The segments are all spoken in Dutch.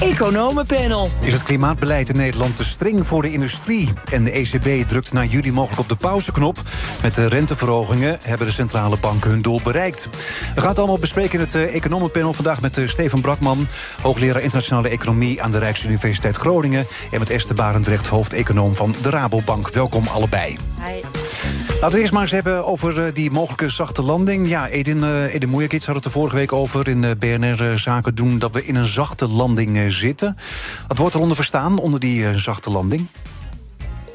Economenpanel. Is het klimaatbeleid in Nederland te streng voor de industrie? En de ECB drukt na juli mogelijk op de pauzeknop. Met de renteverhogingen hebben de centrale banken hun doel bereikt. We gaan het allemaal bespreken in het eh, Economenpanel vandaag met uh, Steven Brakman, hoogleraar internationale economie aan de Rijksuniversiteit Groningen. En met Esther Barendrecht, hoofdeconoom van de Rabobank. Welkom allebei. Hi. Laten we eerst maar eens hebben over uh, die mogelijke zachte landing. Ja, Edin, Edin Moeijerkits had het er vorige week over in BNR Zaken doen... dat we in een zachte landing zitten. Wat wordt eronder verstaan, onder die zachte landing?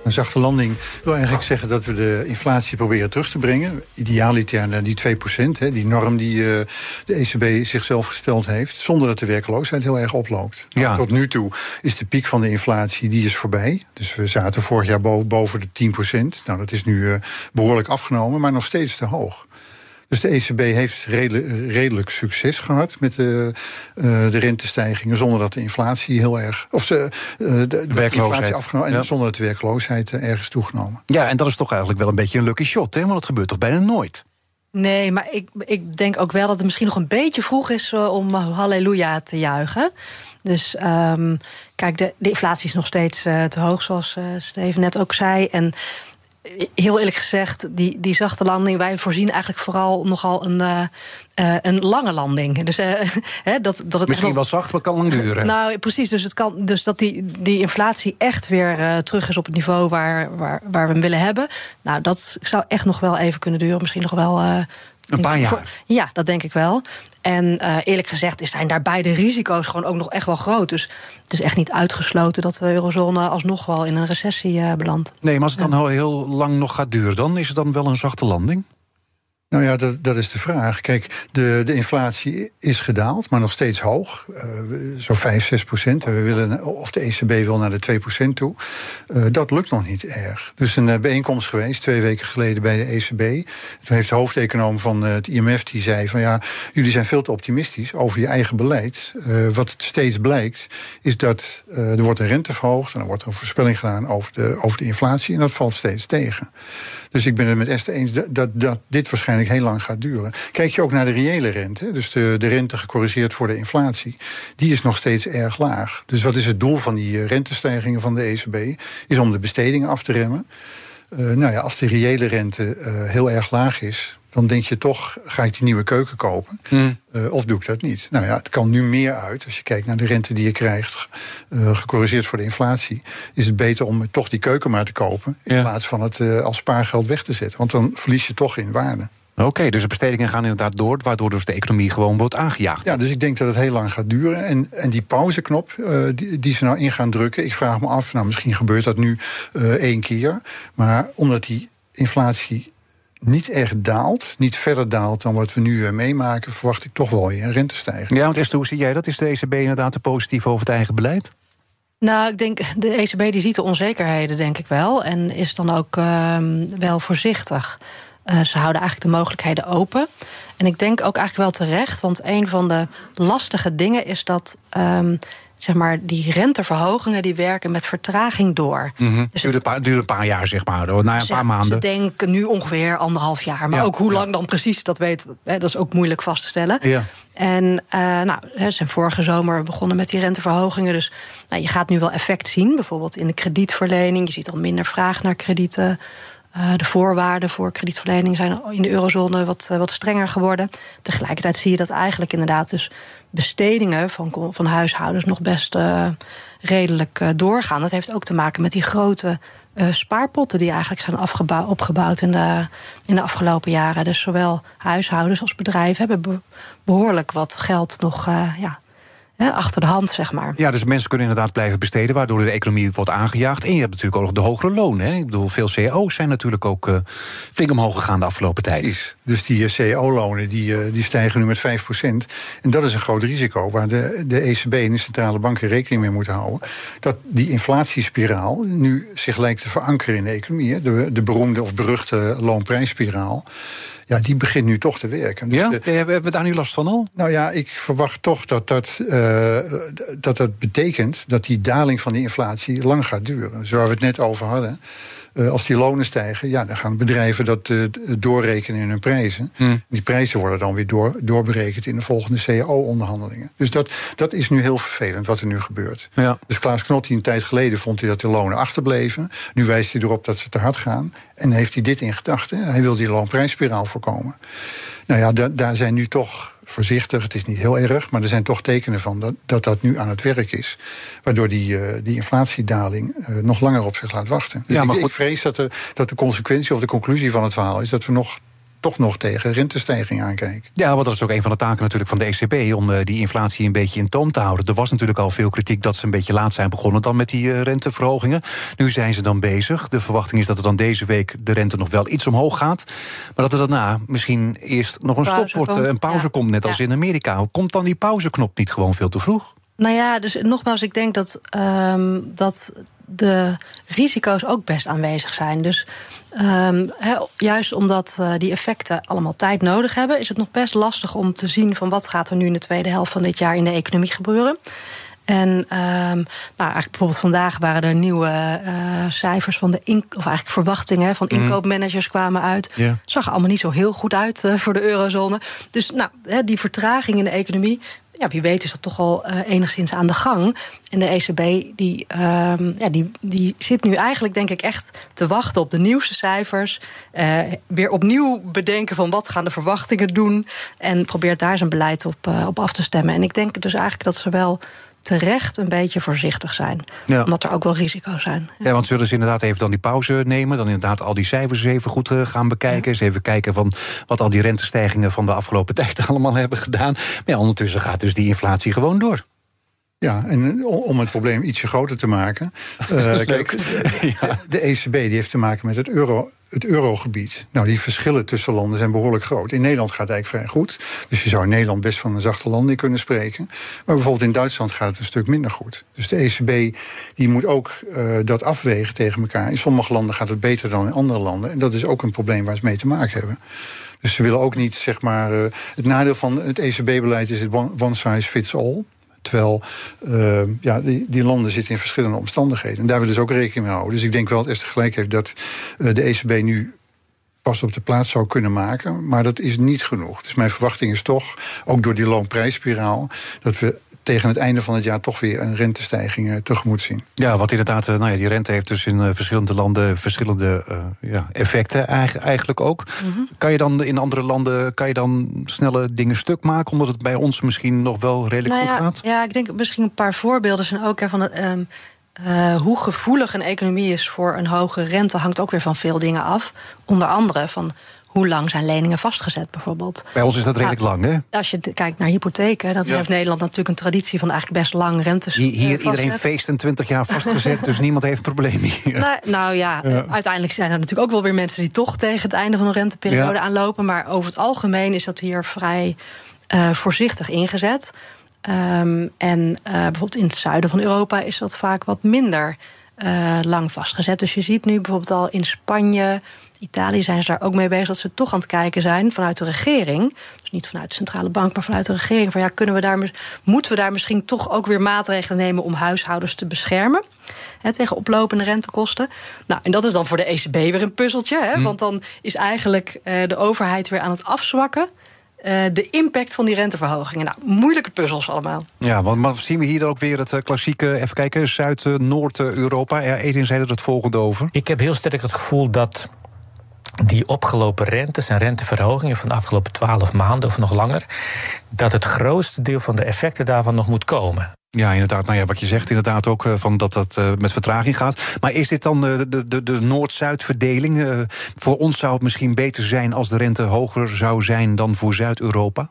Een zachte landing wil eigenlijk zeggen dat we de inflatie proberen terug te brengen. Idealiter naar die 2 hè, die norm die uh, de ECB zichzelf gesteld heeft. Zonder dat de werkloosheid heel erg oploopt. Ja. Nou, tot nu toe is de piek van de inflatie die is voorbij. Dus we zaten vorig jaar boven, boven de 10% Nou, dat is nu uh, behoorlijk afgenomen, maar nog steeds te hoog. Dus de ECB heeft redelijk, redelijk succes gehad met de, uh, de rentestijgingen, zonder dat de inflatie heel erg. Of ze, uh, de, de, inflatie afgenomen en ja. zonder dat de werkloosheid uh, ergens toegenomen. Ja, en dat is toch eigenlijk wel een beetje een lucky shot, hè? Want dat gebeurt toch bijna nooit. Nee, maar ik, ik denk ook wel dat het misschien nog een beetje vroeg is om halleluja te juichen. Dus um, kijk, de, de, inflatie is nog steeds te hoog, zoals Steven net ook zei. En heel eerlijk gezegd, die, die zachte landing, wij voorzien eigenlijk vooral nogal een, uh, uh, een lange landing. Dus, uh, dat, dat het Misschien wel, wel zacht, maar kan lang duren. Nou, precies. Dus, het kan, dus dat die, die inflatie echt weer terug is op het niveau waar, waar, waar we hem willen hebben. Nou, dat zou echt nog wel even kunnen duren. Misschien nog wel. Een paar jaar? Ja, dat denk ik wel. En uh, eerlijk gezegd zijn daar beide risico's gewoon ook nog echt wel groot. Dus het is echt niet uitgesloten dat de eurozone alsnog wel in een recessie uh, belandt. Nee, maar als het dan ja. heel lang nog gaat duren, dan is het dan wel een zachte landing? Nou ja, dat, dat is de vraag. Kijk, de, de inflatie is gedaald, maar nog steeds hoog. Uh, zo 5, 6 procent. We willen, of de ECB wil naar de 2 procent toe. Uh, dat lukt nog niet erg. Dus een uh, bijeenkomst geweest, twee weken geleden bij de ECB. Toen heeft de hoofdeconoom van het IMF, die zei van ja, jullie zijn veel te optimistisch over je eigen beleid. wat steeds blijkt, is dat er wordt een rente verhoogd... en dan wordt er een voorspelling gedaan over de, over de inflatie... en dat valt steeds tegen. Dus ik ben het met Esther eens dat, dat, dat dit waarschijnlijk heel lang gaat duren. Kijk je ook naar de reële rente, dus de, de rente gecorrigeerd voor de inflatie, die is nog steeds erg laag. Dus wat is het doel van die rentestijgingen van de ECB? Is om de bestedingen af te remmen. Uh, nou ja, als de reële rente uh, heel erg laag is, dan denk je toch, ga ik die nieuwe keuken kopen? Mm. Uh, of doe ik dat niet? Nou ja, het kan nu meer uit. Als je kijkt naar de rente die je krijgt, uh, gecorrigeerd voor de inflatie, is het beter om toch die keuken maar te kopen, in ja. plaats van het uh, als spaargeld weg te zetten. Want dan verlies je toch in waarde. Oké, okay, dus de bestedingen gaan inderdaad door, waardoor dus de economie gewoon wordt aangejaagd. Ja, dus ik denk dat het heel lang gaat duren. En, en die pauzeknop uh, die, die, ze nou in gaan drukken, ik vraag me af, nou misschien gebeurt dat nu uh, één keer. Maar omdat die inflatie niet echt daalt, niet verder daalt dan wat we nu uh, meemaken, verwacht ik toch wel weer een rentestijging. Ja, want Esther, hoe zie jij dat? Is de ECB inderdaad te positief over het eigen beleid? Nou, ik denk, de ECB die ziet de onzekerheden, denk ik wel. En is dan ook uh, wel voorzichtig. Uh, ze houden eigenlijk de mogelijkheden open. En ik denk ook eigenlijk wel terecht, want een van de lastige dingen is dat. Um, zeg maar, die renteverhogingen die werken met vertraging door. Mm-hmm. Dus duurt, een paar, duurt een paar jaar, zeg maar, na een zeg, paar maanden. Ze denken nu ongeveer anderhalf jaar. Maar ja, ook hoe lang ja. dan precies, dat weet hè, dat is ook moeilijk vast te stellen. Ja. En uh, nou, ze zijn vorige zomer begonnen met die renteverhogingen. Dus nou, je gaat nu wel effect zien, bijvoorbeeld in de kredietverlening. Je ziet al minder vraag naar kredieten. Uh, de voorwaarden voor kredietverlening zijn in de eurozone wat, uh, wat strenger geworden. Tegelijkertijd zie je dat eigenlijk inderdaad dus bestedingen van, van huishoudens nog best uh, redelijk doorgaan. Dat heeft ook te maken met die grote spaarpotten die eigenlijk zijn opgebouwd in de, in de afgelopen jaren. Dus zowel huishoudens als bedrijven hebben be behoorlijk wat geld nog ja, achter de hand, zeg maar. Ja, dus mensen kunnen inderdaad blijven besteden, waardoor de economie wordt aangejaagd. En je hebt natuurlijk ook nog de hogere lonen. Hè? Ik bedoel, veel cao's zijn natuurlijk ook uh, flink omhoog gegaan de afgelopen tijd. Precies. Dus die cao-lonen die, die stijgen nu met 5% En dat is een groot risico waar de, de ECB en de centrale banken rekening mee moeten houden. Dat die inflatiespiraal nu zich lijkt te verankeren in de economie. De, de beroemde of beruchte loonprijsspiraal ja, die begint nu toch te werken. Dus ja? Hebben we daar nu last van al? Nou ja, ik verwacht toch dat dat, uh, dat dat betekent dat die daling van die inflatie lang gaat duren. Zoals we het net over hadden. Uh, als die lonen stijgen, ja, dan gaan bedrijven dat uh, doorrekenen in hun prijzen. Hmm. Die prijzen worden dan weer door, doorberekend in de volgende CAO-onderhandelingen. Dus dat, dat is nu heel vervelend wat er nu gebeurt. Ja. Dus Klaas Knot, die een tijd geleden vond hij dat de lonen achterbleven. Nu wijst hij erop dat ze te hard gaan. En heeft hij dit in gedachten. Hij wil die loonprijsspiraal voorkomen. Nou ja, da daar zijn nu toch voorzichtig. Het is niet heel erg, maar er zijn toch tekenen van dat dat, dat nu aan het werk is. Waardoor die, uh, die inflatiedaling uh, nog langer op zich laat wachten. Dus ja, maar ik, ik, vrees dat de, dat de consequentie of de conclusie van het verhaal is dat we nog toch nog tegen rentestijging aankijken. Ja, want dat is ook een van de taken natuurlijk van de ECB... om uh, die inflatie een beetje in toom te houden. Er was natuurlijk al veel kritiek dat ze een beetje laat zijn begonnen... dan met die uh, renteverhogingen. Nu zijn ze dan bezig. De verwachting is dat er dan deze week de rente nog wel iets omhoog gaat. Maar dat er daarna misschien eerst nog een stop wordt, een pauze komt... net als in Amerika. Komt dan die pauzeknop niet gewoon veel te vroeg? Nou ja, dus nogmaals, ik denk dat, um, dat de risico's ook best aanwezig zijn. Dus um, juist omdat uh, die effecten allemaal tijd nodig hebben, is het nog best lastig om te zien van wat gaat er nu in de tweede helft van dit jaar in de economie gebeuren. En um, nou, eigenlijk bijvoorbeeld vandaag waren er nieuwe uh, cijfers van de in, of eigenlijk verwachtingen van mhm. inkoopmanagers kwamen uit. Yeah. Zag er allemaal niet zo heel goed uit uh, voor de eurozone. Dus nou, die vertraging in de economie ja, wie weet is dat toch al uh, enigszins aan de gang. En de ECB die, uh, ja, die, die zit nu eigenlijk, denk ik, echt te wachten op de nieuwste cijfers. Weer opnieuw bedenken van wat gaan de verwachtingen doen. En probeert daar zijn beleid op, op af te stemmen. En ik denk dus eigenlijk dat ze wel terecht een beetje voorzichtig zijn. Omdat er ook wel risico's zijn. Ja. want zullen ze inderdaad even dan die pauze nemen... dan inderdaad al die cijfers even goed eh, gaan bekijken... eens even kijken van wat al die rentestijgingen van de afgelopen tijd allemaal hebben gedaan. Maar ja, ondertussen gaat dus die inflatie gewoon door. Ja, en om het probleem ietsje groter te maken. Uh, kijk, de, de ECB die heeft te maken met het, euro, het eurogebied. Nou, die verschillen tussen landen zijn behoorlijk groot. In Nederland gaat het eigenlijk vrij goed. Dus je zou in Nederland best van een zachte landing kunnen spreken. Maar bijvoorbeeld in Duitsland gaat het een stuk minder goed. Dus de ECB die moet ook uh, dat afwegen tegen elkaar. In sommige landen gaat het beter dan in andere landen. En dat is ook een probleem waar ze mee te maken hebben. Dus ze willen ook niet, zeg maar. Uh, het nadeel van het ECB-beleid is het one size fits all. Terwijl uh, ja, die, die, landen zitten in verschillende omstandigheden. En daar willen ze ook rekening mee houden. Dus ik denk wel dat Esther gelijk heeft dat uh, de ECB nu pas op de plaats zou kunnen maken. Maar dat is niet genoeg. Dus mijn verwachting is toch, ook door die loonprijsspiraal, dat we tegen het einde van het jaar toch weer een rentestijging uh, tegemoet zien. Ja, wat inderdaad, nou ja, die rente heeft dus in uh, verschillende landen verschillende uh, ja, effecten eigenlijk ook. Mm -hmm. Kan je dan in andere landen kan je dan snelle dingen stuk maken, omdat het bij ons misschien nog wel redelijk nou goed ja, gaat? Ja, ik denk misschien een paar voorbeelden zijn ook hè, van het. Um, uh, hoe gevoelig een economie is voor een hoge rente hangt ook weer van veel dingen af. Onder andere van hoe lang zijn leningen vastgezet, bijvoorbeeld. Bij ons is dat redelijk nou, lang, hè? Als je kijkt naar hypotheken, dan ja. heeft Nederland natuurlijk een traditie van eigenlijk best lang rentes. Hier, hier iedereen feest een 20 jaar vastgezet, dus niemand heeft problemen hier. Nou, nou ja, ja, uiteindelijk zijn er natuurlijk ook wel weer mensen die toch tegen het einde van een renteperiode ja. aanlopen. Maar over het algemeen is dat hier vrij uh, voorzichtig ingezet. Um, en uh, bijvoorbeeld in het zuiden van Europa is dat vaak wat minder uh, lang vastgezet. Dus je ziet nu bijvoorbeeld al in Spanje, Italië zijn ze daar ook mee bezig dat ze toch aan het kijken zijn vanuit de regering. Dus niet vanuit de centrale bank, maar vanuit de regering. Van ja, kunnen we daar, moeten we daar misschien toch ook weer maatregelen nemen om huishoudens te beschermen? Hè, tegen oplopende rentekosten. Nou, en dat is dan voor de ECB weer een puzzeltje. Hè, hm. Want dan is eigenlijk uh, de overheid weer aan het afzwakken. Uh, de impact van die renteverhogingen. Nou, moeilijke puzzels allemaal. Ja, want maar zien we hier dan ook weer het uh, klassieke, even kijken, Zuid-Noord-Europa. Ja, Edin zei er het volgende over. Ik heb heel sterk het gevoel dat die opgelopen rentes en renteverhogingen van de afgelopen twaalf maanden of nog langer, dat het grootste deel van de effecten daarvan nog moet komen. Ja, inderdaad. Nou ja, wat je zegt inderdaad ook uh, van dat dat uh, met vertraging gaat. Maar is dit dan uh, de, de, de Noord-Zuid verdeling? voor ons zou het misschien beter zijn als de rente hoger zou zijn dan voor Zuid-Europa?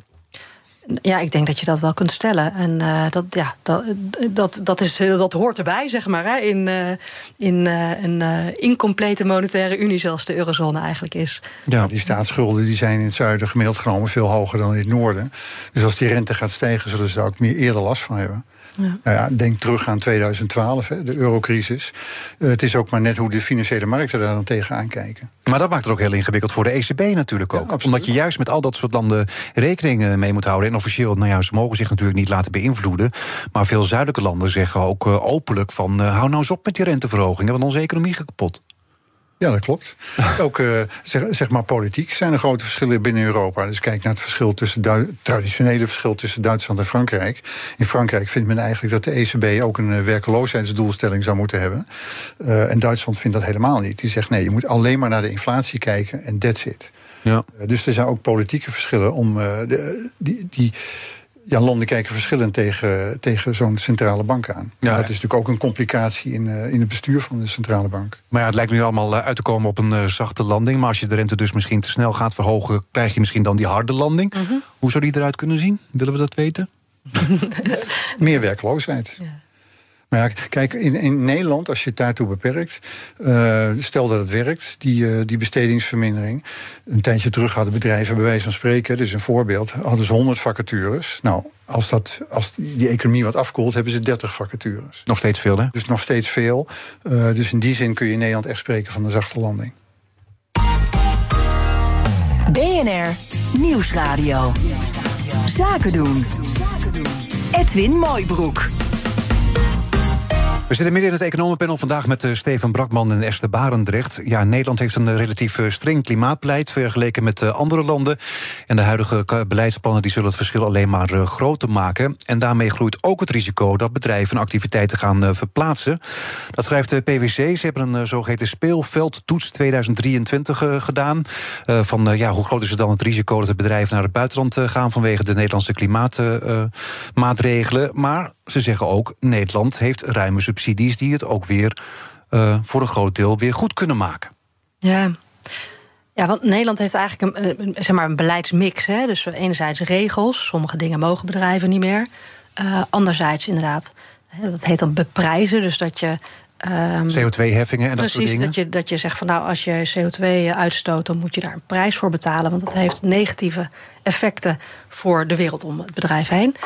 Ja, ik denk dat je dat wel kunt stellen. En uh, dat, ja, dat, dat, dat, is, dat hoort erbij, zeg maar. Hè, in, uh, in uh, een incomplete monetaire unie, zoals de eurozone eigenlijk is. Ja, die staatsschulden die zijn in het zuiden gemiddeld genomen veel hoger dan in het noorden. Dus als die rente gaat stijgen, zullen ze daar ook meer eerder last van hebben. Ja. Nou ja, denk terug aan 2012, hè, de eurocrisis. Uh, het is ook maar net hoe de financiële markten daar dan tegenaan kijken. Maar dat maakt het ook heel ingewikkeld voor de ECB natuurlijk ook. Ja, Omdat je juist met al dat soort landen rekening mee moet houden. En officieel, nou ja, ze mogen zich natuurlijk niet laten beïnvloeden. Maar veel zuidelijke landen zeggen ook uh, openlijk van... Uh, hou nou eens op met die renteverhogingen, want onze economie gaat kapot. Ja, dat klopt. Ook uh, zeg, zeg, maar politiek zijn er grote verschillen binnen Europa. Dus kijk naar het verschil tussen traditionele verschil tussen Duitsland en Frankrijk. In Frankrijk vindt men eigenlijk dat de ECB ook een werkloosheidsdoelstelling zou moeten hebben. Uh, en Duitsland vindt dat helemaal niet. Die zegt nee, je moet alleen maar naar de inflatie kijken en that's it. Ja. Uh, dus er zijn ook politieke verschillen om de, die, die ja, landen kijken verschillend tegen, tegen zo'n centrale bank aan. Ja. Dat is natuurlijk ook een complicatie in, uh, in het bestuur van de centrale bank. Maar ja, het lijkt nu allemaal uit te komen op een uh, zachte landing. Maar als je de rente dus misschien te snel gaat verhogen, krijg je misschien dan die harde landing. Mm -hmm. Hoe zou die eruit kunnen zien? Willen we dat weten? Meer werkloosheid. Ja. Maar ja, kijk, in, in Nederland, als je het daartoe beperkt, uh, stel dat het werkt, die, uh, die bestedingsvermindering. Een tijdje terug hadden bedrijven, bij wijze van spreken, dus een voorbeeld, hadden ze 100 vacatures. Nou, als, dat, als die economie wat afkoelt, hebben ze 30 vacatures. Nog steeds veel, hè? Dus nog steeds veel. Uh, dus in die zin kun je in Nederland echt spreken van een zachte landing. BNR Nieuwsradio. Zaken doen. Edwin Mooibroek. We zitten midden in het economenpanel vandaag met uh, Steven Brakman en Esther Barendrecht. Ja, Nederland heeft een uh, relatief uh, streng klimaatbeleid vergeleken met andere landen. En de huidige beleidsplannen die zullen het verschil alleen maar groter maken. En daarmee groeit ook het risico dat bedrijven activiteiten gaan verplaatsen. Dat schrijft de PwC. Ze hebben een zogeheten speelveldtoets 2023 gedaan. van ja, hoe groot is het dan het risico dat de bedrijven naar het buitenland gaan vanwege de Nederlandse klimaatmaatregelen. maar ze zeggen ook, Nederland heeft ruime subsidies die het ook weer uh, voor een groot deel weer goed kunnen maken. Ja. Ja, want Nederland heeft eigenlijk een, een zeg maar een beleidsmix. Hè? Dus enerzijds regels, sommige dingen mogen bedrijven niet meer. Uh, anderzijds inderdaad, dat heet dan beprijzen. Dus dat je Um, CO2-heffingen en dat soort dingen? Dat je, dat je zegt van nou, als je CO2 uitstoot, dan moet je daar een prijs voor betalen. Want dat heeft negatieve effecten voor de wereld om het bedrijf heen.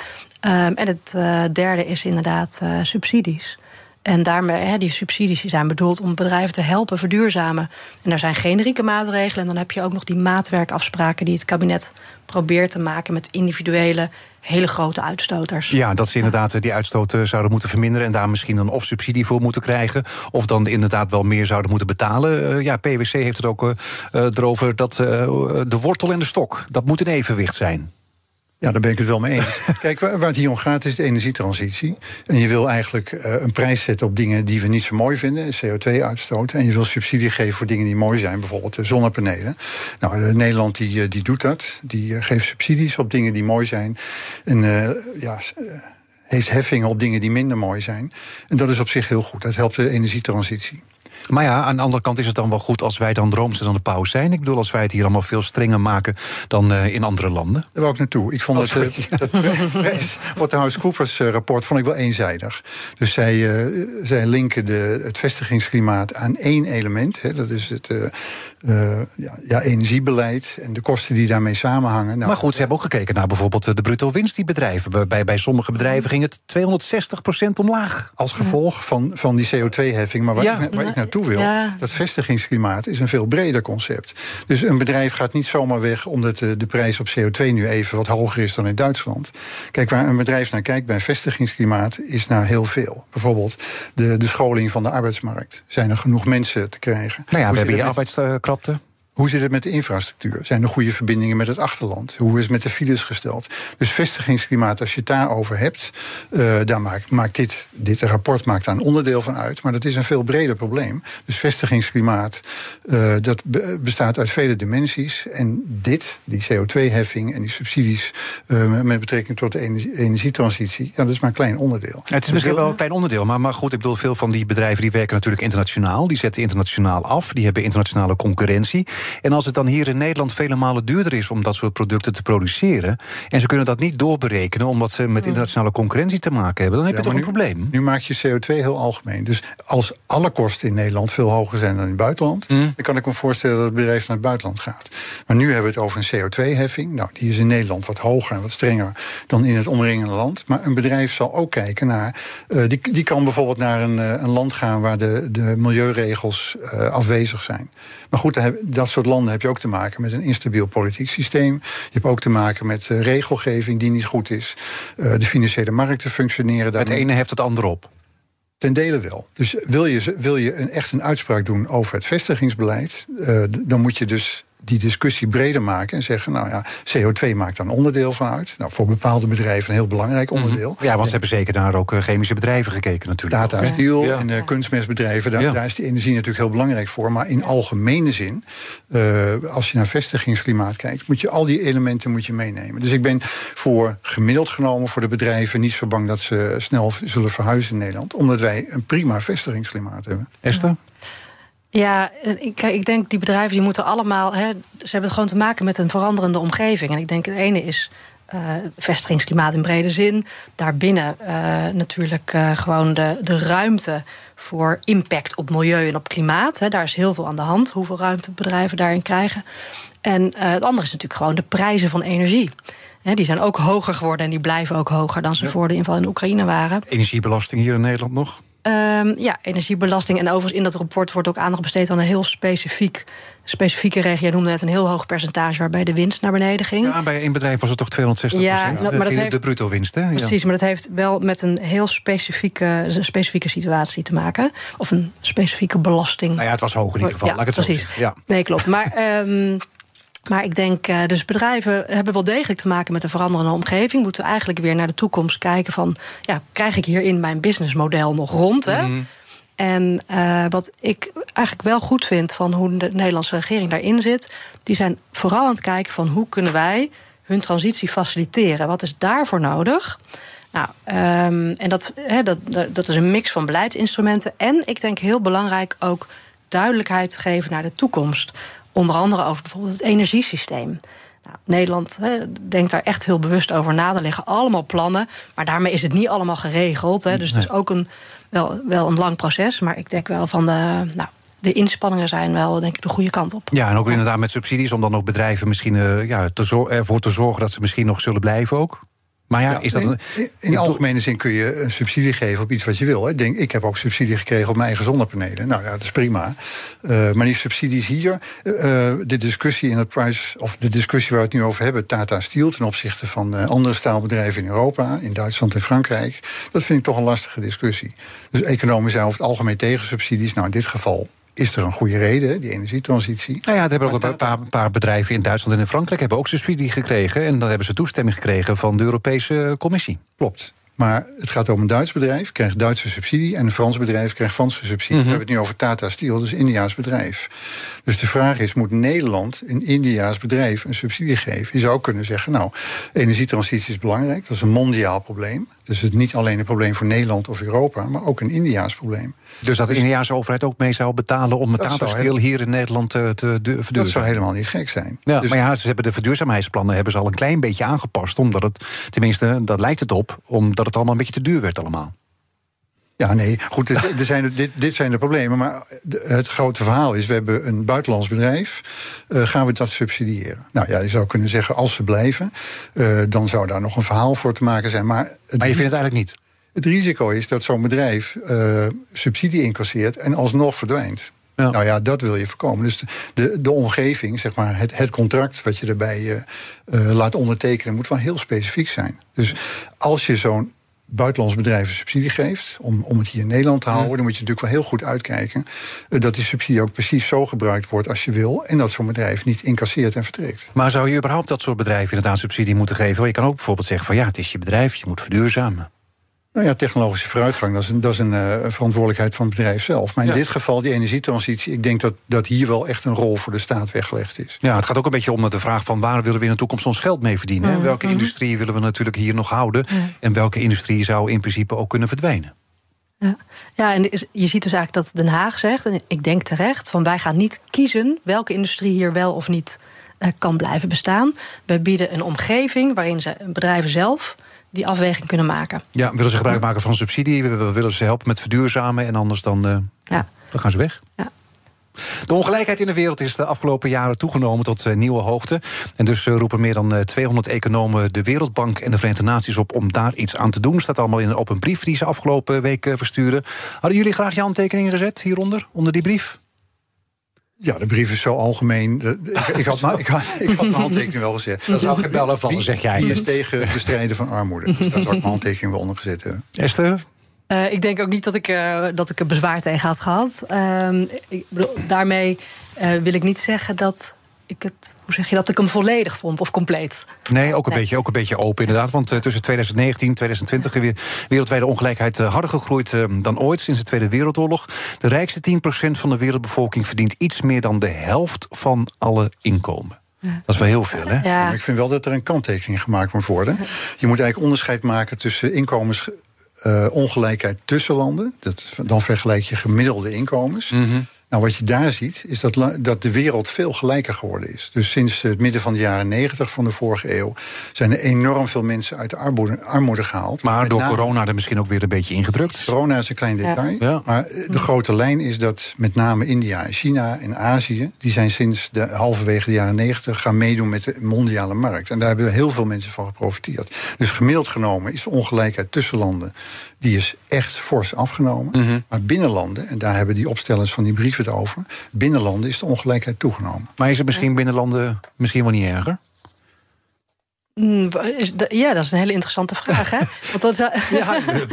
Um, en het uh, derde is inderdaad uh, subsidies. En daarmee, hè, die subsidies die zijn bedoeld om bedrijven te helpen verduurzamen. En er zijn generieke maatregelen. En dan heb je ook nog die maatwerkafspraken die het kabinet probeert te maken met individuele hele grote uitstoters. Ja, dat ze inderdaad die uitstoot zouden moeten verminderen... en daar misschien een of subsidie voor moeten krijgen... of dan inderdaad wel meer zouden moeten betalen. ja, PwC heeft het ook uh, erover dat uh, de wortel en de stok... dat moet in evenwicht zijn. Ja, daar ben ik het wel mee eens. Kijk, waar, het hier om gaat is de energietransitie. En je wil eigenlijk uh, een prijs zetten op dingen die we niet zo mooi vinden, CO2-uitstoot. En je wil subsidie geven voor dingen die mooi zijn, bijvoorbeeld zonnepanelen. Nou, Nederland die, die doet dat. Die geeft subsidies op dingen die mooi zijn. En ja heeft heffingen op dingen die minder mooi zijn. En dat is op zich heel goed. Dat helpt de energietransitie. Maar ja, aan de andere kant is het dan wel goed als wij dan roomser dan de paus zijn. Ik bedoel, als wij het hier allemaal veel strenger maken dan uh, in andere landen. Daar wou ik naartoe. Ik vond dat, dat House Coopers uh, rapport vond ik wel eenzijdig. Dus zij, zij linken de, het vestigingsklimaat aan één element. Hè, dat is het ja, ja, energiebeleid en de kosten die daarmee samenhangen. Nou, maar goed, ze hebben ook gekeken naar bijvoorbeeld de bruto winst die bedrijven. Bij, bij sommige bedrijven ging het 260% omlaag. Als gevolg van, van die CO2-heffing. Maar waar, ja. ik, waar ik naartoe wil. Ja. Dat vestigingsklimaat is een veel breder concept. Dus een bedrijf gaat niet zomaar weg omdat de, de prijs op CO2 nu even wat hoger is dan in Duitsland. Kijk, waar een bedrijf naar kijkt bij vestigingsklimaat is naar heel veel. Bijvoorbeeld de, de scholing van de arbeidsmarkt. Zijn er genoeg mensen te krijgen? Nou ja, we hebben hier arbeidskrapte. Hoe zit het met de infrastructuur? Zijn er goede verbindingen met het achterland? Hoe is het met de files gesteld? Dus vestigingsklimaat, als je het daarover hebt, uh, daar maakt, maakt dit, dit rapport maakt daar een onderdeel van uit. Maar dat is een veel breder probleem. Dus vestigingsklimaat, uh, dat bestaat uit vele dimensies. En dit, die CO2-heffing en die subsidies uh, met betrekking tot de energie, energietransitie, ja, dat is maar een klein onderdeel. Het is misschien wel een klein onderdeel, maar, maar goed, ik bedoel, veel van die bedrijven die werken natuurlijk internationaal. Die zetten internationaal af, die hebben internationale concurrentie. En als het dan hier in Nederland vele malen duurder is om dat soort producten te produceren. en ze kunnen dat niet doorberekenen omdat ze met internationale concurrentie te maken hebben. dan heb je toch een probleem. Nu maak je CO2 heel algemeen. Dus als alle kosten in Nederland veel hoger zijn dan in het buitenland. dan kan ik me voorstellen dat het bedrijf naar het buitenland gaat. Maar nu hebben we het over een CO2-heffing. Nou, die is in Nederland wat hoger en wat strenger dan in het omringende land. Maar een bedrijf zal ook kijken naar. eh, die, die kan bijvoorbeeld naar een, eh, een land gaan waar de, de milieuregels eh, afwezig zijn. Maar goed, dat soort landen heb je ook te maken met een instabiel politiek systeem. Je hebt ook te maken met eh, regelgeving die niet goed is. Eh, de financiële markten functioneren daar Het ene heft het andere op. Ten dele wel. Dus wil je, wil je een, echt een uitspraak doen over het vestigingsbeleid, eh, dan moet je dus die discussie breder maken en zeggen: Nou ja, CO2 maakt daar een onderdeel van uit. Nou, voor bepaalde bedrijven een heel belangrijk onderdeel. Ja, want ze hebben zeker naar ook eh, chemische bedrijven gekeken natuurlijk. Steel Ja. en de kunstmestbedrijven, daar, Ja. daar is die energie natuurlijk heel belangrijk voor. Maar in algemene zin, eh, als je naar vestigingsklimaat kijkt, moet je al die elementen moet je meenemen. Dus ik ben voor gemiddeld genomen voor de bedrijven niet zo bang dat ze snel zullen verhuizen in Nederland, omdat wij een prima vestigingsklimaat hebben. Esther? Ja, ik, kijk, ik denk die bedrijven die moeten allemaal. Hè, ze hebben gewoon te maken met een veranderende omgeving. En ik denk het ene is eh, vestigingsklimaat in brede zin. Daarbinnen eh, natuurlijk eh, gewoon de, de ruimte voor impact op milieu en op klimaat. Hè. Daar is heel veel aan de hand, hoeveel ruimte bedrijven daarin krijgen. En eh, het andere is natuurlijk gewoon de prijzen van energie. Hè, die zijn ook hoger geworden en die blijven ook hoger dan ze voor de inval in Oekraïne waren. Energiebelasting hier in Nederland nog? Ehm, ja, energiebelasting. En overigens in dat rapport wordt ook aandacht besteed aan een heel specifiek, specifieke regio. Je noemde net een heel hoog percentage waarbij de winst naar beneden ging. Ja, bij één bedrijf was het toch 260 Ja, dat- maar dat de, heeft- de bruto winst, hè? Ja. Precies, maar dat heeft wel met een heel specifieke, specifieke situatie te maken. Of een specifieke belasting. Nou ja, het was hoog in ieder geval. Ja, laat ik het precies. zo. Ja. Nee, klopt. Maar, ehm, maar ik denk, eh, dus bedrijven hebben wel degelijk te maken met een veranderende omgeving. Moeten eigenlijk weer naar de toekomst kijken van, ja, krijg ik hierin mijn businessmodel nog rond? Hè? Mhm. En eh, wat ik eigenlijk wel goed vind van hoe de Nederlandse regering daarin zit, die zijn vooral aan het kijken van hoe kunnen wij hun transitie faciliteren? Wat is daarvoor nodig? Nou, ehm, en dat, dat dat is een mix van beleidsinstrumenten. En ik denk heel belangrijk ook duidelijkheid geven naar de toekomst. Onder andere over bijvoorbeeld het energiesysteem. Nou, Nederland denkt daar echt heel bewust over na. Er liggen allemaal plannen, maar daarmee is het niet allemaal geregeld. Dus het is ook een, wel, wel een lang proces. Maar ik denk wel van de, nou, de inspanningen zijn wel denk ik de goede kant op. Ja, en ook inderdaad met subsidies om dan ook bedrijven misschien eh, ja, te ervoor te zorgen dat ze misschien nog zullen blijven ook. Maar ja, Ja, is dat in, een. in, in algemene zin kun je een subsidie geven op iets wat je wil. hè. Denk, ik heb ook subsidie gekregen op mijn eigen zonnepanelen. Nou ja, dat is prima. Eh, maar die subsidies hier, eh, eh, de discussie in het price, of de discussie waar we het nu over hebben, Tata Steel ten opzichte van andere staalbedrijven in Europa, in Duitsland en Frankrijk, dat vind ik toch een lastige discussie. Dus economen zijn over het algemeen tegen subsidies. Nou, in dit geval is er een goede reden, die energietransitie. Nou ja, er hebben ook een paar, paar bedrijven in Duitsland en in Frankrijk hebben ook subsidie gekregen. En dan hebben ze toestemming gekregen van de Europese Commissie. Klopt. Maar het gaat om een Duits bedrijf, krijgt Duitse subsidie. En een Frans bedrijf krijgt Franse subsidie. Mhm. We hebben het nu over Tata Steel, dus een Indiaas bedrijf. Dus de vraag is: moet Nederland een Indiaas bedrijf een subsidie geven? Je zou kunnen zeggen: Nou, energietransitie is belangrijk. Dat is een mondiaal probleem. Dus het is niet alleen een probleem voor Nederland of Europa, maar ook een Indiaas probleem. Dus dat de Indiaanse overheid ook mee zou betalen om het Dat Tata zou Steel hier in Nederland te, te du- Dat verduurzamen. zou helemaal niet gek zijn. Ja, Dus- maar ja, ze hebben de verduurzaamheidsplannen hebben ze al een klein beetje aangepast. Omdat het, tenminste, dat lijkt het op, omdat het allemaal een beetje te duur werd allemaal. Ja, nee, goed, er zijn, dit, dit zijn de problemen. Maar de- het grote verhaal is, we hebben een buitenlands bedrijf. eh, gaan we dat subsidiëren? Nou ja, je zou kunnen zeggen, als ze blijven... eh, dan zou daar nog een verhaal voor te maken zijn. Maar, het, Maar je vindt het eigenlijk niet. het risico is dat zo'n bedrijf eh, subsidie incasseert... en alsnog verdwijnt. Ja. Nou ja, dat wil je voorkomen. Dus de, de, de omgeving, zeg maar, het, het contract wat je erbij laat ondertekenen... moet wel heel specifiek zijn. Dus als je zo'n buitenlands bedrijf een subsidie geeft... Om, om het hier in Nederland te houden... dan moet je natuurlijk wel heel goed uitkijken... eh, dat die subsidie ook precies zo gebruikt wordt als je wil... en dat zo'n bedrijf niet incasseert en vertrekt. Maar zou je überhaupt dat soort bedrijven inderdaad subsidie moeten geven? Want je kan ook bijvoorbeeld zeggen van ja, het is je bedrijf, je moet verduurzamen. Nou ja, technologische vooruitgang, dat is een, dat is een eh, verantwoordelijkheid van het bedrijf zelf. Maar in Ja. dit geval, die energietransitie... ik denk dat, dat hier wel echt een rol voor de staat weggelegd is. Ja, het gaat ook een beetje om de vraag van waar willen we in de toekomst ons geld mee verdienen? Welke industrie willen we natuurlijk hier nog houden? En welke industrie zou in principe ook kunnen verdwijnen? Ja, ja en je ziet dus eigenlijk dat Den Haag zegt, en ik denk terecht, van wij gaan niet kiezen welke industrie hier wel of niet uh, kan blijven bestaan. We bieden een omgeving waarin ze, bedrijven zelf die afweging kunnen maken. Ja, willen ze gebruik maken van subsidie? We willen ze helpen met verduurzamen en anders dan, uh, ja. dan gaan ze weg. Ja. De ongelijkheid in de wereld is de afgelopen jaren toegenomen tot uh, nieuwe hoogte. En dus uh, roepen meer dan 200 economen de Wereldbank en de Verenigde Naties op om daar iets aan te doen. Staat allemaal in een open brief die ze afgelopen week versturen. Hadden jullie graag je handtekeningen gezet hieronder, onder die brief? Ja, de brief is zo algemeen. Ik, had, ik, had, ik had mijn handtekening wel gezet. Dat zou gebellen van, zeg jij. Die is tegen het bestrijden van armoede. Dus daar zou ik mijn handtekening wel onder gezet hebben. Esther? Uh, ik denk ook niet dat ik, uh, dat ik er bezwaar tegen had gehad. Uh, ik bedoel, daarmee uh, wil ik niet zeggen dat ik het, hoe zeg je dat, ik hem volledig vond of compleet. Nee, ook een, Beetje, ook een beetje open inderdaad. Want uh, tussen 2019 en 2020 weer wereldwijde ongelijkheid uh, harder gegroeid uh, dan ooit sinds de Tweede Wereldoorlog. De rijkste 10% van de wereldbevolking verdient iets meer dan de helft van alle inkomen. Ja. Dat is wel heel veel, hè? Ja. Ik vind wel dat er een kanttekening gemaakt moet worden. Je moet eigenlijk onderscheid maken tussen inkomensongelijkheid tussen landen. Dat, dan vergelijk je gemiddelde inkomens. Mm -hmm. Nou, wat je daar ziet, is dat, dat de wereld veel gelijker geworden is. Dus sinds het midden van de jaren 90 van de vorige eeuw zijn er enorm veel mensen uit de armoede, armoede gehaald. Maar door corona er misschien ook weer een beetje ingedrukt. Corona is een klein detail. Ja. Maar de grote lijn is dat met name India en China en Azië, die zijn sinds de halverwege de jaren 90 gaan meedoen met de mondiale markt. En daar hebben heel veel mensen van geprofiteerd. Dus gemiddeld genomen is de ongelijkheid tussen landen die is echt fors afgenomen. Mm -hmm. Maar binnenlanden, en daar hebben die opstellers van die brief het over, binnenlanden is de ongelijkheid toegenomen. Maar is het misschien binnenlanden misschien wel niet erger? Mm, ja, dat is een hele interessante vraag. Hè? Want dat zou... ja,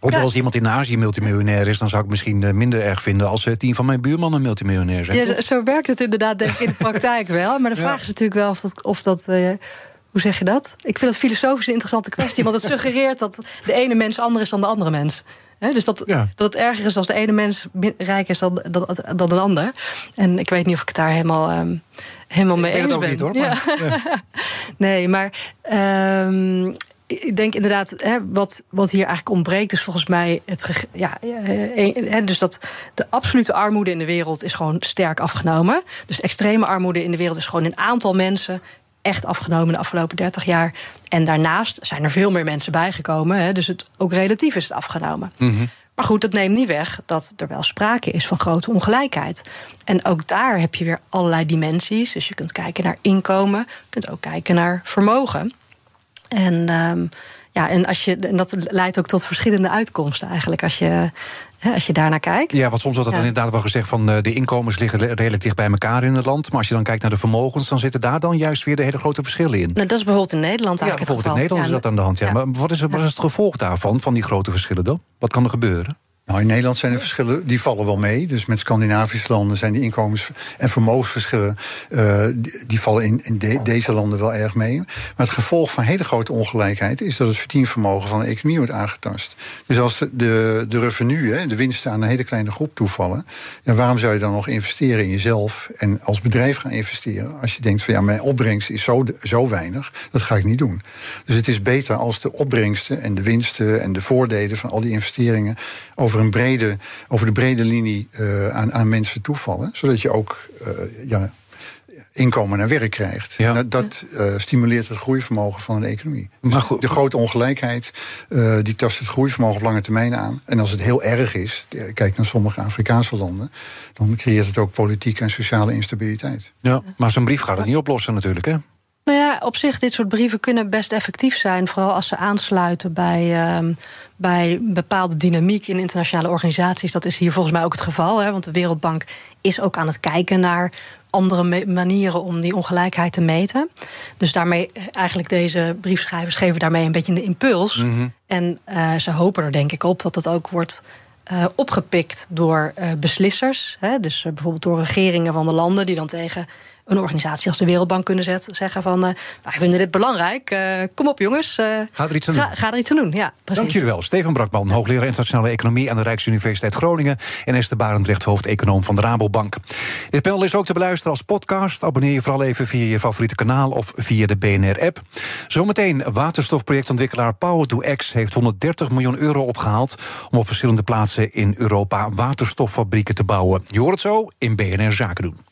Of als iemand in Azië multimiljonair is, dan zou ik misschien eh, minder erg vinden als eh, tien van mijn buurmannen multimiljonair zijn. Ja, zo werkt het inderdaad, denk ik, in de praktijk wel. Maar de vraag is natuurlijk wel of dat. Of dat uh, hoe zeg je dat? Ik vind dat filosofisch een interessante kwestie, want het suggereert dat de ene mens anders is dan de andere mens. Dus dat, dat het erger is als de ene mens rijk is dan, dan, dan de ander. En ik weet niet of ik het daar helemaal, um, helemaal mee eens ben. Niet, hoor, maar, nee, maar um, ik denk inderdaad, hè, wat, wat hier eigenlijk ontbreekt, is volgens mij het. Ja, hè, dus dat de absolute armoede in de wereld is gewoon sterk afgenomen. Dus extreme armoede in de wereld is gewoon een aantal mensen echt afgenomen de afgelopen 30 jaar. En daarnaast zijn er veel meer mensen bijgekomen. Hè, dus het, ook relatief is het afgenomen. Mhm. Maar goed, dat neemt niet weg dat er wel sprake is van grote ongelijkheid. En ook daar heb je weer allerlei dimensies. Dus je kunt kijken naar inkomen, je kunt ook kijken naar vermogen. En um, ja, en, als je, en dat leidt ook tot verschillende uitkomsten eigenlijk. Als je, als je daarnaar kijkt. Ja, want soms wordt dat inderdaad wel gezegd van eh, de inkomens liggen redelijk dicht bij elkaar in het land. Maar als je dan kijkt naar de vermogens, dan zitten daar dan juist weer de hele grote verschillen in. Nou, dat is bijvoorbeeld in Nederland eigenlijk. Ja, bijvoorbeeld in Nederland is dat aan de hand. Ja. Maar wat is, wat is het gevolg daarvan, van die grote verschillen dan? Wat kan er gebeuren? Nou, in Nederland zijn de verschillen, die vallen wel mee. Dus met Scandinavische landen zijn die inkomens- en vermogensverschillen... Uh, die, vallen in, in deze landen wel erg mee. Maar het gevolg van hele grote ongelijkheid... is dat het verdienvermogen van de economie wordt aangetast. Dus als de, de, de revenue, hè, de winsten aan een hele kleine groep toevallen... Ja, waarom zou je dan nog investeren in jezelf en als bedrijf gaan investeren... als je denkt van ja, mijn opbrengst is zo, zo weinig, dat ga ik niet doen. Dus het is beter als de opbrengsten en de winsten... en de voordelen van al die investeringen... over over, een brede, over de brede linie uh, aan, aan mensen toevallen. Zodat je ook uh, ja, inkomen en werk krijgt. Ja. Dat, dat uh, stimuleert het groeivermogen van een economie. Maar goed, de grote ongelijkheid uh, die tast het groeivermogen op lange termijn aan. En als het heel erg is, kijk naar sommige Afrikaanse landen, dan creëert het ook politieke en sociale instabiliteit. Ja, maar zo'n brief gaat het niet oplossen natuurlijk, hè? Nou ja, op zich, dit soort brieven kunnen best effectief zijn. Vooral als ze aansluiten bij, uh, bij bepaalde dynamiek in internationale organisaties. Dat is hier volgens mij ook het geval. Hè, want de Wereldbank is ook aan het kijken naar andere manieren om die ongelijkheid te meten. Dus daarmee, eigenlijk deze briefschrijvers geven daarmee een beetje een impuls. Mhm. En uh, ze hopen er denk ik op dat dat ook wordt uh, opgepikt door uh, beslissers. Hè, dus bijvoorbeeld door regeringen van de landen die dan tegen een organisatie als de Wereldbank kunnen zeggen van uh, wij vinden dit belangrijk. Uh, kom op jongens. Uh, ga er iets aan doen. Ga, er iets aan doen, ja. Precies. Dank jullie wel. Steven Brakman, hoogleraar internationale economie aan de Rijksuniversiteit Groningen. En Esther Barendrecht, hoofdeconoom van de Rabobank. Dit panel is ook te beluisteren als podcast. Abonneer je vooral even via je favoriete kanaal of via de BNR-app. Zometeen waterstofprojectontwikkelaar Power2X heeft 130 miljoen euro opgehaald om op verschillende plaatsen in Europa waterstoffabrieken te bouwen. Je hoort het zo in BNR Zaken doen.